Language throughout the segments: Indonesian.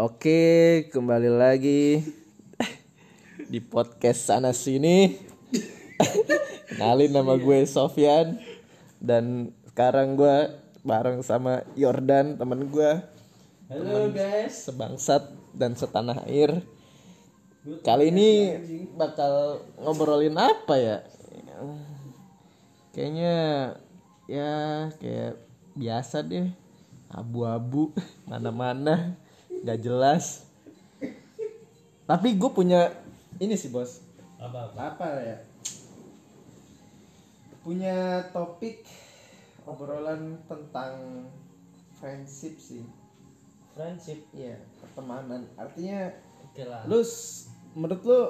Oke, kembali lagi di podcast sana sini. Kenalin nama gue Sofyan dan sekarang gue bareng sama Yordan temen gue Halo guys. sebangsat dan setanah air. Kali ini bakal ngobrolin apa ya? Kayaknya ya kayak biasa deh. Abu-abu mana-mana nggak jelas. Tapi gue punya ini sih bos. Apa? Apa ya? Punya topik obrolan tentang friendship sih. Friendship. Iya, pertemanan. Artinya Oke lah. lu menurut lu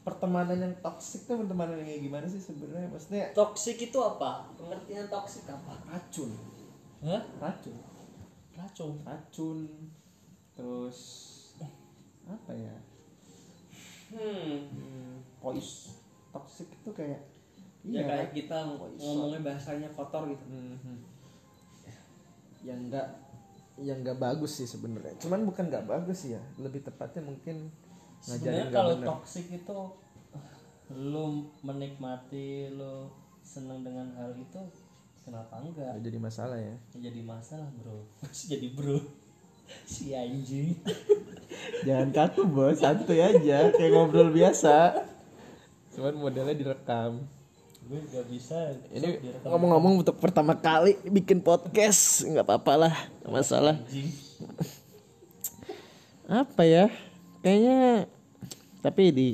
pertemanan yang toksik tuh pertemanan yang kayak gimana sih sebenarnya maksudnya Toxic itu apa? Pengertian toxic apa? racun Hah? racun Racun. racun terus apa ya Hmm. hmm, toksik itu kayak ya kayak kan? kita Poison. ngomongnya bahasanya kotor gitu. Mhm. yang enggak yang enggak bagus sih sebenarnya cuman bukan enggak bagus ya lebih tepatnya mungkin Sebenarnya kalau toxic itu lu menikmati lu seneng dengan hal itu kenapa enggak? Nggak jadi masalah Ya jadi masalah bro. jadi bro. Si anjing. Jangan kaku bos, santuy aja. Kayak ngobrol biasa. Cuman modelnya direkam. Gue gak bisa. Ini ngomong-ngomong untuk pertama kali bikin podcast nggak apa-apa lah. Masalah. Apa ya? Kayaknya Tapi di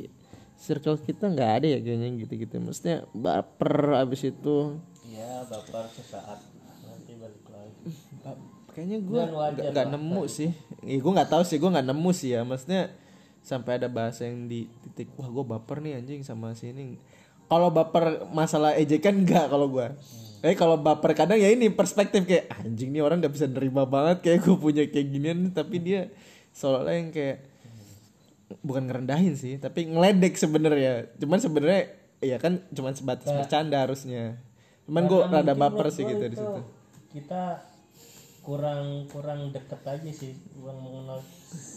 circle kita nggak ada ya kayaknya gitu-gitu. Maksudnya baper abis itu. Iya, baper sesaat. Nanti balik lagi. ba- Kayaknya gue nggak nemu sih. Ih, Gue nggak tahu sih gue nggak nemu sih ya. Maksudnya sampai ada bahasa yang di titik wah gue baper nih anjing sama sini kalau baper masalah ejekan enggak kalau gue eh kalau baper kadang ya ini perspektif kayak anjing nih orang nggak bisa nerima banget kayak gue punya kayak ginian tapi dia seolah yang kayak bukan ngerendahin sih tapi ngeledek sebenarnya. Cuman sebenarnya ya kan cuman sebatas bercanda harusnya. Cuman gue rada baper sih gitu di itu situ. Kita kurang kurang deket aja sih, kurang mengenal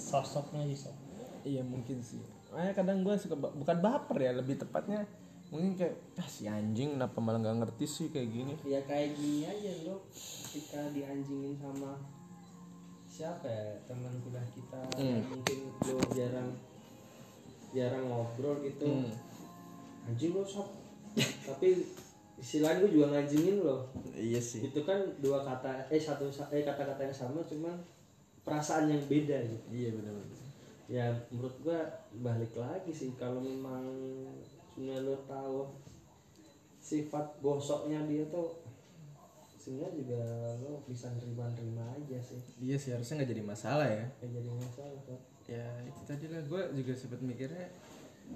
sosoknya sih. Iya mungkin sih. Makanya kadang gue suka bukan baper ya, lebih tepatnya mungkin kayak ah si anjing kenapa malah nggak ngerti sih kayak gini. ya kayak gini aja lo ketika dianjingin sama siapa ya teman kuliah kita yang mungkin lo jarang jarang ngobrol gitu Hmm. anjing lo sob tapi istilahnya gue juga nganjingin lo Iya sih. itu kan dua kata eh satu eh kata-kata yang sama cuman perasaan yang beda gitu Iya benar-benar. ya menurut gua balik lagi sih kalau memang sebenarnya lo tahu sifat gosoknya dia tuh sebenarnya juga lo bisa nerima-nerima aja sih Iya sih harusnya nggak jadi masalah ya. ya jadi masalah kan Ya itu tadi lah gue juga sempat mikirnya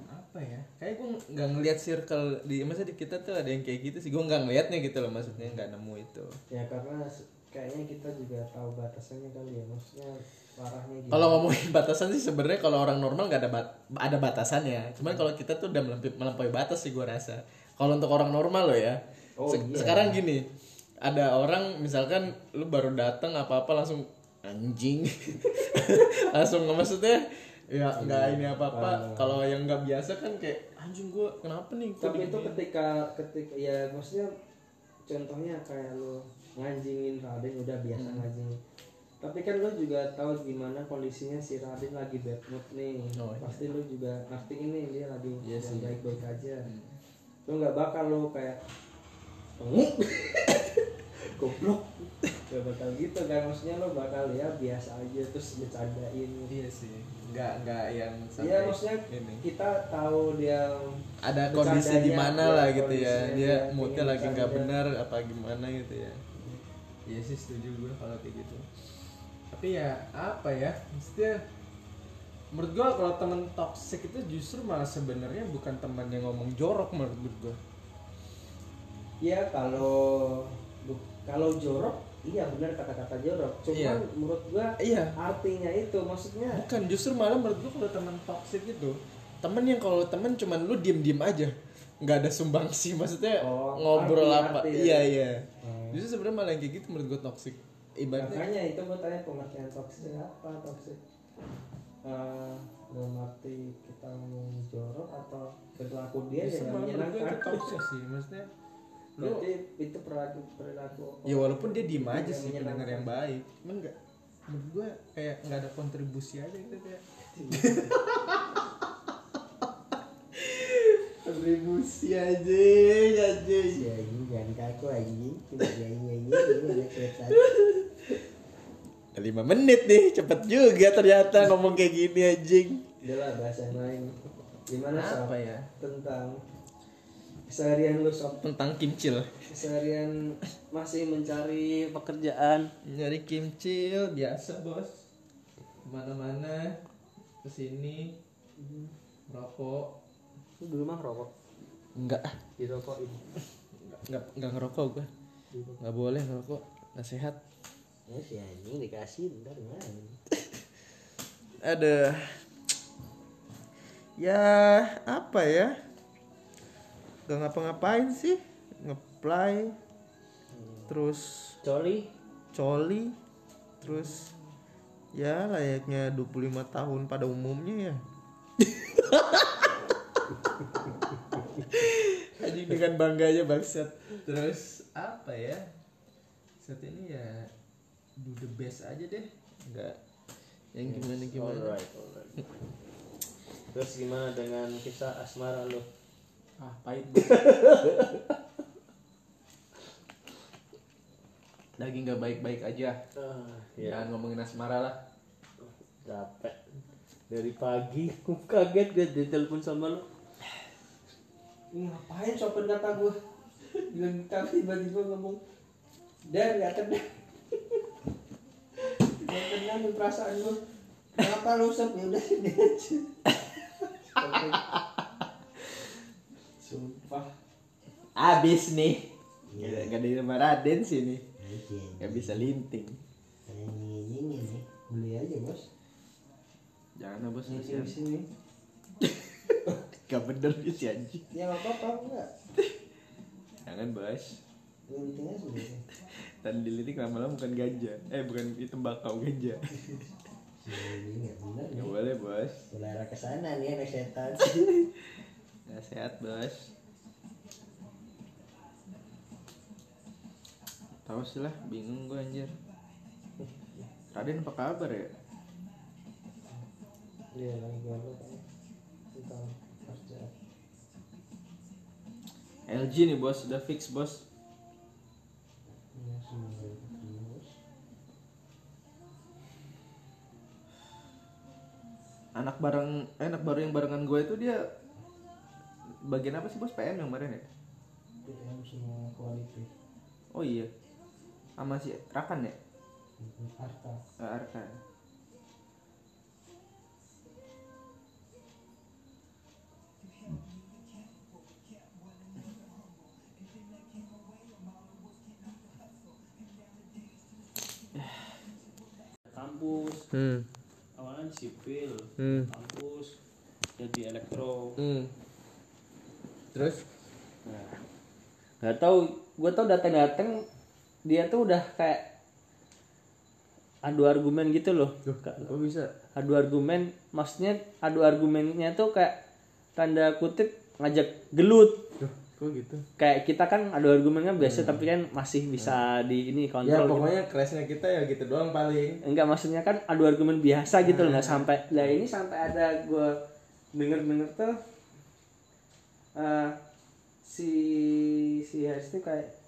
apa ya? Kayak gue nggak ngelihat circle di masa di kita tuh ada yang kayak gitu sih. Gue nggak ngelihatnya gitu loh maksudnya nggak nemu itu. Ya karena kayaknya kita juga tahu batasannya kali ya. Maksudnya parahnya gitu kalau ngomongin batasan sih sebenarnya kalau orang normal nggak ada bat- ada batasannya. Cuman kalau kita tuh udah melampaui, melampaui batas sih gue rasa. Kalau untuk orang normal loh ya. Oh, Se- iya. sekarang gini ada orang misalkan lu baru datang apa apa langsung anjing. Langsung maksudnya ya nggak ini apa apa kalau yang nggak biasa kan kayak anjing gue kenapa nih? Tapi itu diginiin?" ketika ketika ya maksudnya contohnya kayak lo nganjingin Raden udah biasa Hmm. nganjingin tapi kan lo juga tahu gimana kondisinya si Raden lagi bad mood nih. Oh, iya. pasti lo juga ngerti ini dia lagi Iya sih. Hmm. baik baik aja lo nggak bakal lo kayak goblok. Gak bakal gitu kan maksudnya lo bakal ya biasa aja terus bercandain iya sih nggak nggak yang Iya maksudnya ini. kita tahu dia ada kondisi di mana ya, lah gitu ya. dia moodnya lagi nggak benar apa gimana gitu ya. Iya sih setuju gue kalau kayak gitu. Tapi ya apa ya? Maksudnya menurut gue kalau temen toxic itu justru malah sebenarnya bukan teman yang ngomong jorok menurut gue Iya kalau kalau jorok iya benar kata-kata jorok. Cuman Iya. menurut gua iya. artinya itu maksudnya bukan justru malah menurut gue kalau teman toxic itu temen yang kalau temen cuman lu diem diem aja. Nggak ada sumbangsi maksudnya Oh, ngobrol arti- apa. arti ya. iya iya. Hmm. justru sebenarnya malah yang kayak gitu menurut gue toxic. Ibaratnya makanya itu gua tanya pengertian toxic apa? Toxic eh dalam arti kita ngomong jorok atau perilaku dia Bisa yang menyenangkan? toxic sih maksudnya lu berarti itu perilaku perilaku ya walaupun dia diem aja sih pendengar yang baik. Cuman enggak menurut gue kayak nggak ada kontribusi aja gitu kayak. Kontribusi aja aja. Si anjing jangan kaku anjing. Cuma nyanyi nyanyi ini ada kereta. lima menit nih cepet juga ternyata ngomong kayak gini anjing. Udah lah bahasa lain gimana apa ya? Tentang keseharian lu sob. Tentang kimcil keseharian masih mencari pekerjaan. Nyari kimcil biasa bos. Ke mana-mana ke sini merokok lu dulu mah rokok enggak. Dirokokin enggak enggak, enggak ngerokok gua. Nggak boleh ngerokok nggak sehat. Ya si anjing dikasih ntar main. ada ya apa ya gak ngapa-ngapain sih. Ngeplay. Terus coli? coli. Terus ya layaknya 25 tahun pada umumnya ya. Anjing dengan bangganya bangsat. Terus apa ya? Saat ini ya do the best aja deh. Nggak. Yang gimana gimana? Alright alright. Terus gimana dengan kisah asmara lu ah pahit lagi nggak baik-baik aja. Ah, jangan ngomongin asmara lah. Capek. Dari pagi aku kaget gue ditelepon sama lu. Ih, ngapain sopan kata gue bilang tapi tiba-tiba ngomong dan gak tenang. Gak tenang perasaan gue kenapa lu sob ya udah sini aja abis nih. Gak, gak ada nama Raden sih nih Ya si anjing. gak bisa linting. Ini. beli aja bos. Jangan bos. Sini kasihan. sini gak bener nih si anjing ya apa-apa enggak jangan bos. Linting aja sebenarnya dan dilitik lama-lama bukan ganja. Eh bukan itu tembakau ganja. Bener gak nih. boleh bos. Ular ke sana nih anak setan. gak sehat bos tahu sih lah bingung gue anjir. Raden apa kabar ya? Iya lagi galau tentang kerjaan LG nih bos. Udah fix bos. Ya terus. Anak bareng eh, anak baru yang barengan gue itu dia bagian apa sih bos? PM yang kemarin ya? PM semua quality oh iya sama si Rakan ya? Arta. Eh, Arkan kampus. Hmm. Awalnya di sipil hmm. kampus jadi elektro. Hmm. Terus? Nah. Nggak tahu gue tau datang datang dia tuh udah kayak adu argumen gitu loh. Ka- kok bisa? Adu argumen maksudnya adu argumennya tuh kayak tanda kutip ngajak gelut. Duh, kok gitu? Kayak kita kan adu argumennya biasa tapi kan masih bisa di ini ya kontrol gitu. pokoknya kelasnya kita ya gitu doang paling. Enggak maksudnya kan adu argumen biasa gitu loh nggak sampai lah ini sampai ada gue denger denger tuh eh, si si Haris tuh kayak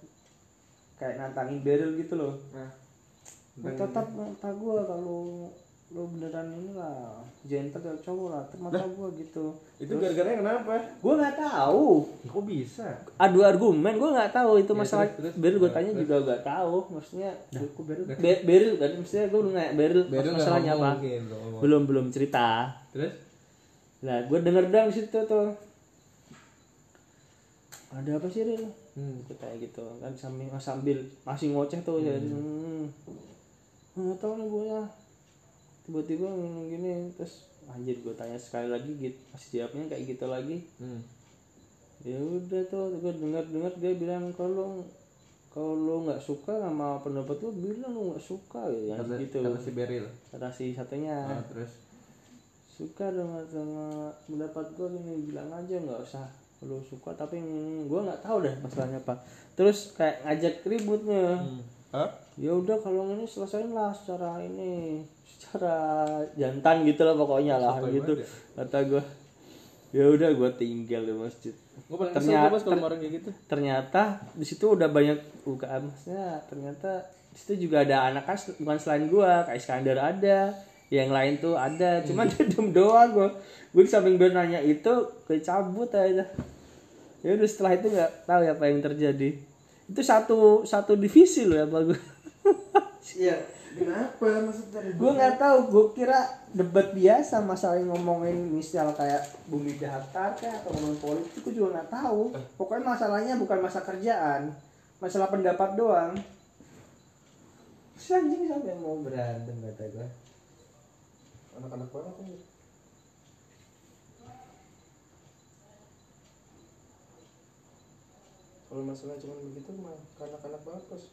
kayak nantangin Beryl gitu loh. Nah. Lu tetap mata gue kalau lu beneran ini lah gentle ya cowok lah tetap mata gue gitu. Itu gara-garanya kenapa? Gue nggak tahu. Kok bisa? Adu argumen gue nggak tahu itu Ya, masalah terus, terus. Beryl gue tanya juga gak tahu maksudnya kok baru Be- Beryl kan maksudnya gue nanya Beryl, Beryl nggak masalahnya apa? mungkin, nggak belum belum cerita. Terus? Nah, gue denger dong di situ tuh. Ada apa sih, Ril? hmm. Kayak gitu kan sambil sambil masih ngoceh tuh ya. Hmm. Nggak tahu nih gue ya. Tiba-tiba gini terus anjir gue tanya sekali lagi gitu masih jawabnya kayak gitu lagi Hmm. ya udah tuh gue dengar dengar dia bilang kalau kalau lu nggak suka sama pendapat lu bilang lu nggak suka ya kata, gitu kata si Beril kata si satunya Ah, terus suka dengan sama pendapat gue gini bilang aja nggak usah lu suka tapi gue nggak tahu deh masalahnya apa. Terus kayak ngajak ributnya. Hah? ya udah kalau ini selesain lah secara ini secara jantan gitu lah pokoknya lah gitu. kata gue ya udah gue tinggal di masjid. Gue paling Ternyata- gua pas kalau orang kayak gitu. ternyata di situ udah banyak bukan maksudnya ternyata di situ juga ada anak kan bukan selain gua kayak Iskandar ada yang lain tuh ada. Cuma dia diem doang gua. Gue di samping dia nanya itu gue cabut aja ya udah setelah itu nggak tahu ya apa yang terjadi. Itu satu satu divisi loh ya gue iya kenapa maksudnya gue nggak tahu gue kira debat biasa masalah yang ngomongin misal kayak bumi datar kayak atau ngomongin politik gue juga nggak tahu. Pokoknya masalahnya bukan masa kerjaan masalah pendapat doang. Terus anjing sampai mau berantem kata gue anak-anak banget kalau masalah cuma begitu mah kanak-kanak banget bos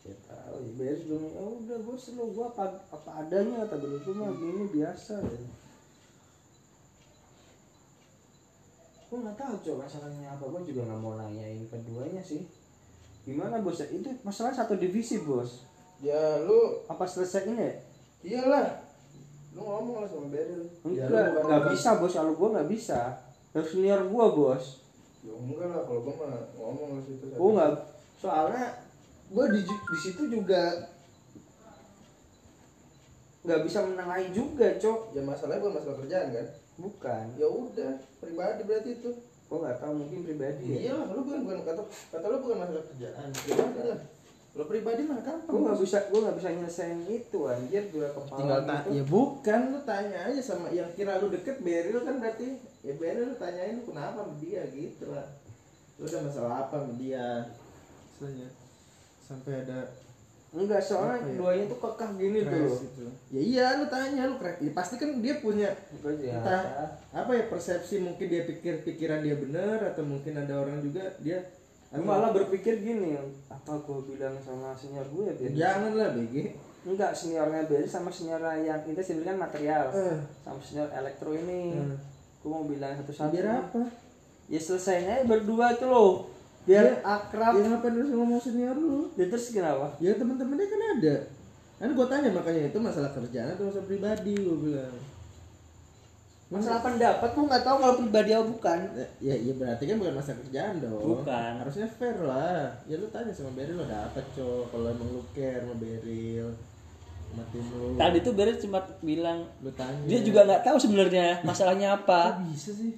ya tahu ya beres dong ya udah gue selalu gue apa apa adanya kata gue itu mah gini biasa ya. Gue nggak tahu coba masalahnya apa gue juga nggak mau nanyain keduanya sih. Gimana bos? Ya itu masalah satu divisi bos. Ya lu apa selesai ini ya? iyalah. Lu ngomong lah sama Beril ya, enggak bukan nggak bisa bos. Kalau gue nggak bisa. Harus senior gue bos ya enggak lah kalau gua mah ngomong lah situ gue nggak soalnya gue di di situ juga nggak bisa menengahin juga cok. Ya masalahnya bukan masalah kerjaan kan? Bukan. Ya udah pribadi berarti itu. Gue nggak tahu mungkin pribadi ya. Iya lu bukan bukan kata kata lu bukan masalah kerjaan. Pribadi lah lu pribadi mah gampang. Gue nggak bisa gue nggak bisa nyelesain itu anjir gue kepala tinggal gitu. tanya ya bukan lu tanya aja sama yang kira lu deket Beril kan berarti ya Beril lu tanyain lu kenapa sama dia gitu lah lu udah masalah apa sama dia Soalnya sampai ada enggak soalnya ya? keduanya tuh kekeh gini tuh gitu. ya iya lu tanya lu crack ya, pasti kan dia punya ya, entah apa ya persepsi mungkin dia pikir pikiran dia benar atau mungkin ada orang juga dia gue malah berpikir gini apa gue bilang sama senior gue ya Ben? jangan lah BG enggak seniornya beda sama senior yang kita sih kan material Eh. sama senior elektro ini Hmm. Gue mau bilang satu-satu. Biar apa? Ya selesainya berdua tuh loh. Biar Ya, akrab. ya ngapain harus ngomong senior lu? Ya terus kenapa? Ya teman-temannya kan ada. Kan gue tanya makanya itu masalah kerjaan atau masalah pribadi gue bilang. Masalah pendapat gue nggak tahu kalau pribadi atau bukan. Ya ya berarti kan bukan masalah kerjaan dong. Bukan. harusnya fair lah. Ya lu tanya sama Beril lo apa cok. Kalau emang lu care sama Beril tadi tuh beres cuma bilang lu tanya. dia juga nggak tahu sebenarnya masalahnya Kok apa bisa sih?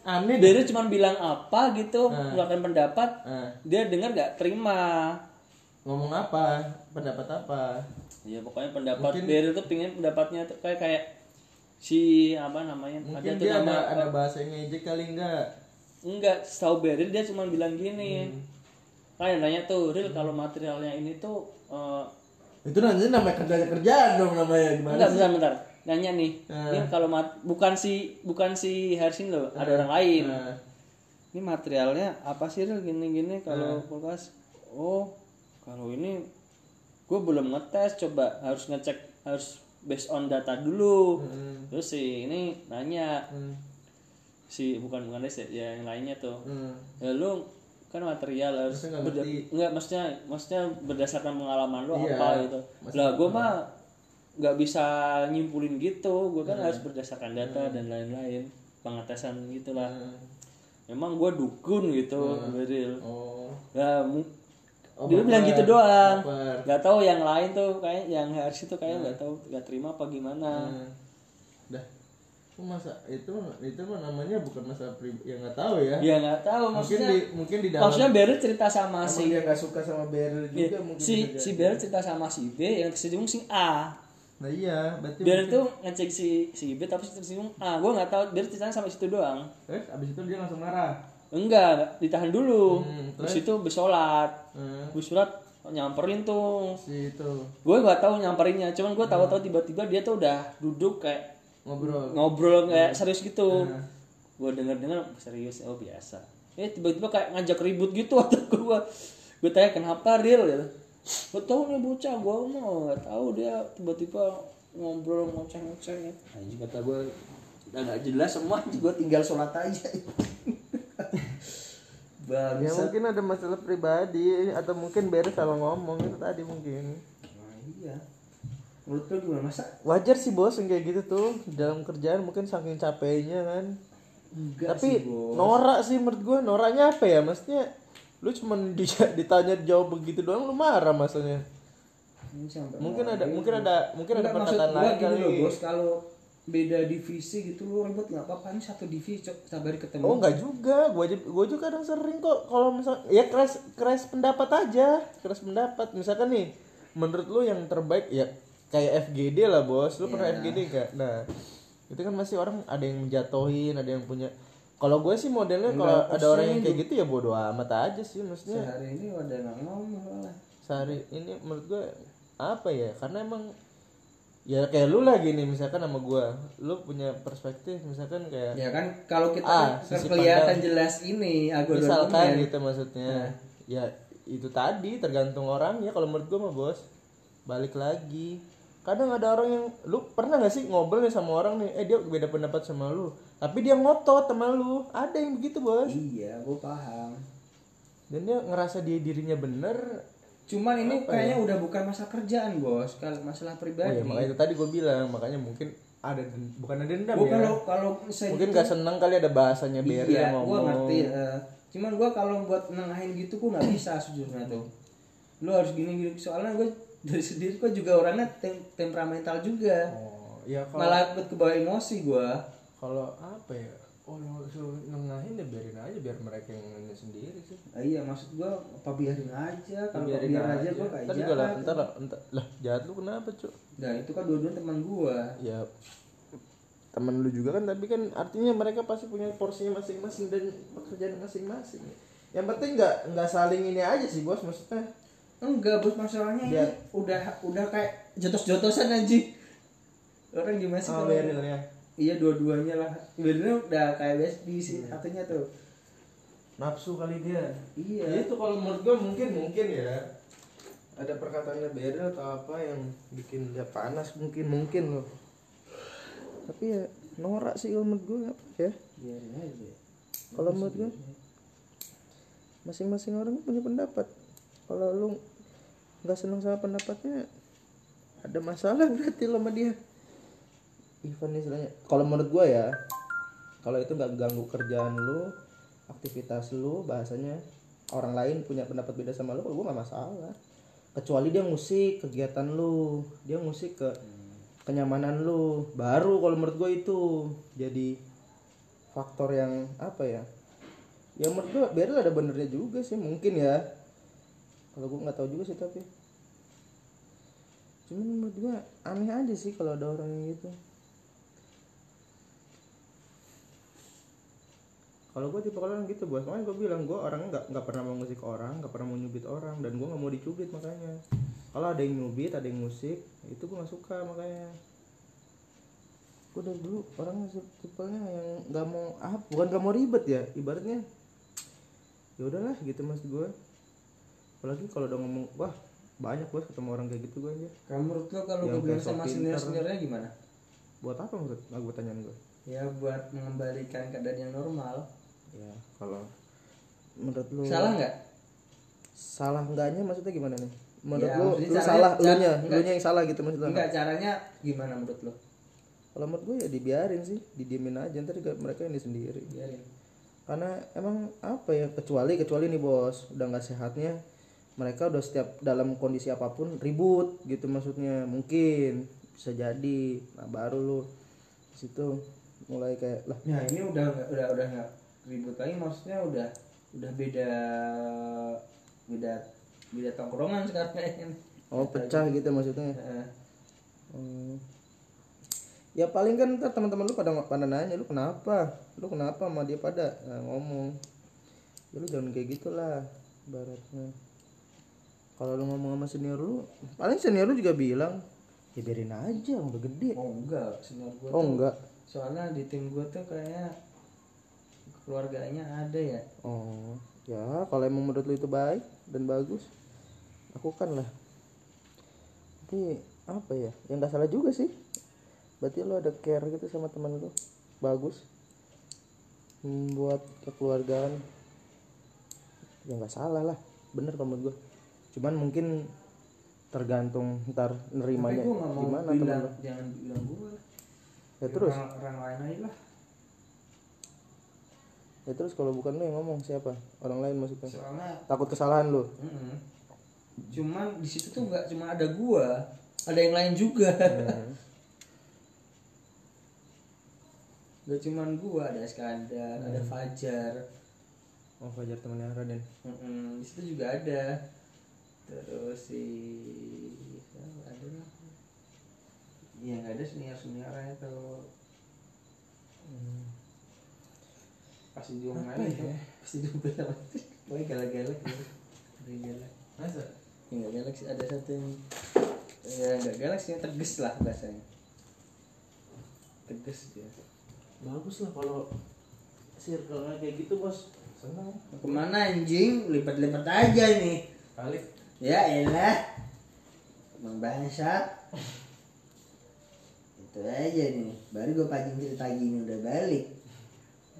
Aneh Beres cuma bilang apa gitu Ah. mengeluarkan pendapat. Ah, dia dengar nggak terima. Ngomong apa? Pendapat apa? Ya pokoknya pendapat Mungkin- Beres tuh pingin pendapatnya tuh kayak kayak si apa namanya mungkin tuh dia nama ada ada bahasa ngejek kali enggak enggak tahu Beres dia cuma bilang gini. Hmm. kayak nanya tuh real kalau materialnya ini tuh eh, itu nanti namanya kerja kerjaan dong namanya gimana Enggak, sih bentar, bentar. Nanya nih. Ah. Ini kalau mat- bukan si bukan si Hersin loh, ada orang lain. Nah, Ini materialnya apa sih Ril gini-gini kalau kulkas? Oh, kalau ini gue belum ngetes, coba harus ngecek harus based on data dulu. hmm, Terus si ini nanya hmm, si bukan bukan des ya, yang lainnya tuh. hmm. Ya lu kan material harus nggak maksudnya maksudnya berdasarkan pengalaman lu Iya, apa gitu. Lah gue mah nggak bisa nyimpulin gitu, gue kan Hmm. harus berdasarkan data dan lain-lain pengetesan gitulah. Hmm. Emang gue dukun gitu, Beril. oh mu- Oh, dia bilang gitu doang. baper. Gak tahu yang lain tuh kayak yang harus itu kayak nggak tahu nggak terima apa gimana. Hmm. Masa itu itu mah namanya bukan masalah pribadi ya nggak tahu ya Ya nggak tahu mungkin maksudnya. di mungkin di dalam Maksudnya Beril cerita sama emang si dia nggak suka sama Beryl juga Iya, mungkin si si. Beril cerita sama si B yang kesinggung si A. nah iya berarti Biar mungkin- itu ngecek si si B tapi si tersinggung A. Gue nggak tahu biar ceritanya sampai situ doang. terus abis itu dia langsung marah Enggak, ditahan dulu. Hmm, Terus itu bersolat. hmm, Bersolat nyamperin tuh. si itu Gue nggak tahu nyamperinnya, cuman gue tahu-tahu tiba-tiba dia tuh udah duduk kayak ngobrol. Ngobrol kayak serius gitu. Hmm. Gue denger-denger serius, oh biasa. eh tiba-tiba kayak ngajak ribut gitu atau gue gue tanya kenapa real gitu. Gak tau nih bocah gue mau gak tahu dia tiba-tiba ngobrol ngoceh-ngoceh. Anjing kata gue udah gak jelas semua gue tinggal sholat aja. Ya Bangsa. mungkin ada masalah pribadi atau mungkin beres salah ngomong itu tadi mungkin. Nah, iya menurut lu gimana? Masa wajar sih bos yang kayak gitu tuh. Dalam kerjaan mungkin saking capeknya kan. Enggak tapi sih, Bos. norak sih menurut gue noraknya apa ya? Maksudnya lu cuman di- ditanya jawab begitu doang lu marah maksudnya. Mungkin mau ada mungkin ada mungkin ada Enggak, maksud perkataan gua lain kali. loh bos. Kalau beda divisi gitu lu ribut nggak apa-apa. Ini satu divisi cok. Sabar ketemu. Oh enggak juga. Gue aja gue juga kadang sering kok. Kalau misal ya keras keras pendapat aja. Keras pendapat. Misalkan nih menurut lu yang terbaik ya kayak FGD lah bos. Lu pernah Iya. FGD gak nah itu kan masih orang ada yang menjatohin ada yang punya. Kalau gue sih modelnya kalau ada orang yang kayak gitu ya bodo amat aja sih maksudnya. Sehari ini ada nggak ngomong lah sehari ini menurut gue apa ya? Karena emang ya kayak lu lah gini misalkan sama gue. Lu punya perspektif misalkan kayak ya kan kalau kita Ah, kan kelihatan pandang. jelas ini aku misalkan gitu maksudnya. Ya itu tadi tergantung orang ya kalau menurut gue mah bos balik lagi kadang ada orang yang lu pernah gak sih ngobrol nih sama orang nih? Eh dia beda pendapat sama lu. Tapi dia ngotot sama lu. Ada yang begitu bos. Iya gue paham. Dan dia ngerasa dia dirinya bener. Cuman ini kayaknya udah bukan masalah kerjaan bos. Kalau masalah oh pribadi. ya makanya itu tadi gue bilang. Makanya mungkin ada bukan ada dendam Gua ya. kalau kalau mungkin gak seneng kali ada bahasanya Berry iya, ngomong. ngerti. eh. cuman gua kalau buat nengahin gitu gua nggak bisa sejujurnya tuh. Lu harus gini gini soalnya gua dari sendiri gua juga orangnya tem- temperamental juga. oh ya kalau Malah ikut kebawa emosi gua. kalau apa ya oh suruh nengahin ya biarin aja biar mereka yang nanya sendiri sih Ah, iya maksud gua apa biarin aja kalau biarin biar aja, gua kayak ntar juga lah jahat. ntar lah ntar lah jahat lu kenapa cuk Nah, itu kan dua-duanya teman gua. ya temen lu juga kan tapi kan artinya mereka pasti punya porsinya masing-masing dan pekerjaan masing-masing yang penting nggak nggak saling ini aja sih bos maksudnya Enggak, bos masalahnya ini udah udah kayak jotos-jotosan anjing. Orang gimana sih oh, kalau Beril ya Iya dua-duanya lah. Sebenarnya udah kayak best di sini satunya tuh. nafsu kali dia Iya. Ya itu kalau menurut gue mungkin mungkin ya ada perkataannya Beril atau apa yang bikin dia panas mungkin mungkin loh tapi ya norak sih kalau menurut gue apa ya Biarin aja. kalau menurut gue masing-masing orang punya pendapat kalau lu nggak seneng sama pendapatnya ada masalah berarti lo sama dia. Ivan istilahnya kalau menurut gue ya kalau itu nggak ganggu kerjaan lu aktivitas lu bahasanya orang lain punya pendapat beda sama lu kalau gue nggak masalah. Kecuali dia musik kegiatan lu dia musik ke kenyamanan lu. Baru kalau menurut gue itu jadi faktor yang apa ya? Ya menurut gue Beril ada benernya juga sih mungkin ya kalau gue nggak tahu juga sih tapi. Cuman menurut gue aneh aja sih kalau ada orang yang gitu. Kalau gue tipe orang gitu bos. Makanya gue bilang gue orangnya nggak nggak pernah mau musik orang nggak pernah mau nyubit orang dan gue nggak mau dicubit makanya. Kalau ada yang nyubit ada yang musik itu gue nggak suka makanya. Gue dari dulu orangnya tipenya yang nggak mau ah bukan nggak mau ribet ya ibaratnya. Ya udahlah gitu mas gue apalagi kalau udah ngomong wah banyak bos ketemu orang kayak gitu gue aja Kalau menurut lo kalau gue bilang sama senior seniornya gimana? buat apa menurut nggak gue tanyain gue Ya buat mengembalikan keadaan yang normal. ya kalau menurut lu Salah nggak? salah enggaknya maksudnya gimana nih menurut Ya, lu, lu caranya- salah lu nya lu nya yang salah gitu maksudnya Enggak caranya gimana menurut lo? kalau menurut gue ya dibiarin sih didiemin aja ntar juga mereka ini sendiri Biarin. karena emang apa ya kecuali kecuali nih bos udah nggak sehatnya mereka udah setiap dalam kondisi apa pun ribut gitu maksudnya mungkin bisa jadi nah baru lu situ mulai kayak lah Nah ini udah udah udah nggak ribut lagi maksudnya udah udah beda beda beda tongkrongan sekarang. oh pecah gitu maksudnya Heeh. Hmm. Ya paling kan ntar teman-teman lu pada pada nanya lu kenapa? Lu kenapa sama dia pada nah, ngomong. Ya lu jangan kayak gitulah baratnya. Kalau lu ngomong sama senior lu, paling senior lu juga bilang, ya biarin aja udah gede. Oh enggak, senior gue Oh enggak. soalnya di tim gue tuh kayaknya keluarganya ada ya. Oh ya kalau emang menurut lu itu baik dan bagus lakukan lah. Tapi apa ya yang nggak salah juga sih. Berarti lu ada care gitu sama teman lu? Bagus? Membuat kekeluargaan? Ya nggak salah lah bener kalau menurut gue cuman mungkin tergantung ntar nerimanya tapi gimana teman bilang lu. jangan bilang gue ya terus. orang, orang lain aja lah. Ya terus kalau bukan lu yang ngomong siapa? Orang lain maksudnya. Soalnya takut kesalahan lu? Mm-mm. cuman di situ tuh nggak cuma ada gua ada yang lain juga. Hmm. nggak cuman gua ada Iskandar ada Fajar. Oh Fajar temannya Raden. Mm-mm, di situ juga ada terus si ada? Lah ya nggak ada senior seniornya tuh Hmm. pasti diomelin tuh. Pasti diomelin sama Pokoknya galak-galak gitu. Galak. Masa? Ya nggak galak sih. Ada satu yang ya nggak galak sih. Tegas lah bahasanya. Tegas dia. Bagus lah kalau circle kayak gitu bos. Senang Mau ke mana anjing? Lipat-lipat aja nih kali ya elah bang bangsat. Itu aja nih. Baru gue pagi cerita gini udah balik.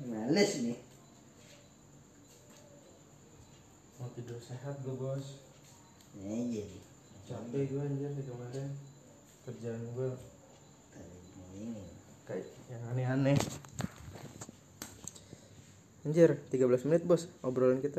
Males nih. Mau tidur sehat gue bos. Aja nih capek gue anjir di kemarin. Kerjaan gue Tadi ini. kayak yang aneh-aneh. Anjir 13 menit bos obrolan kita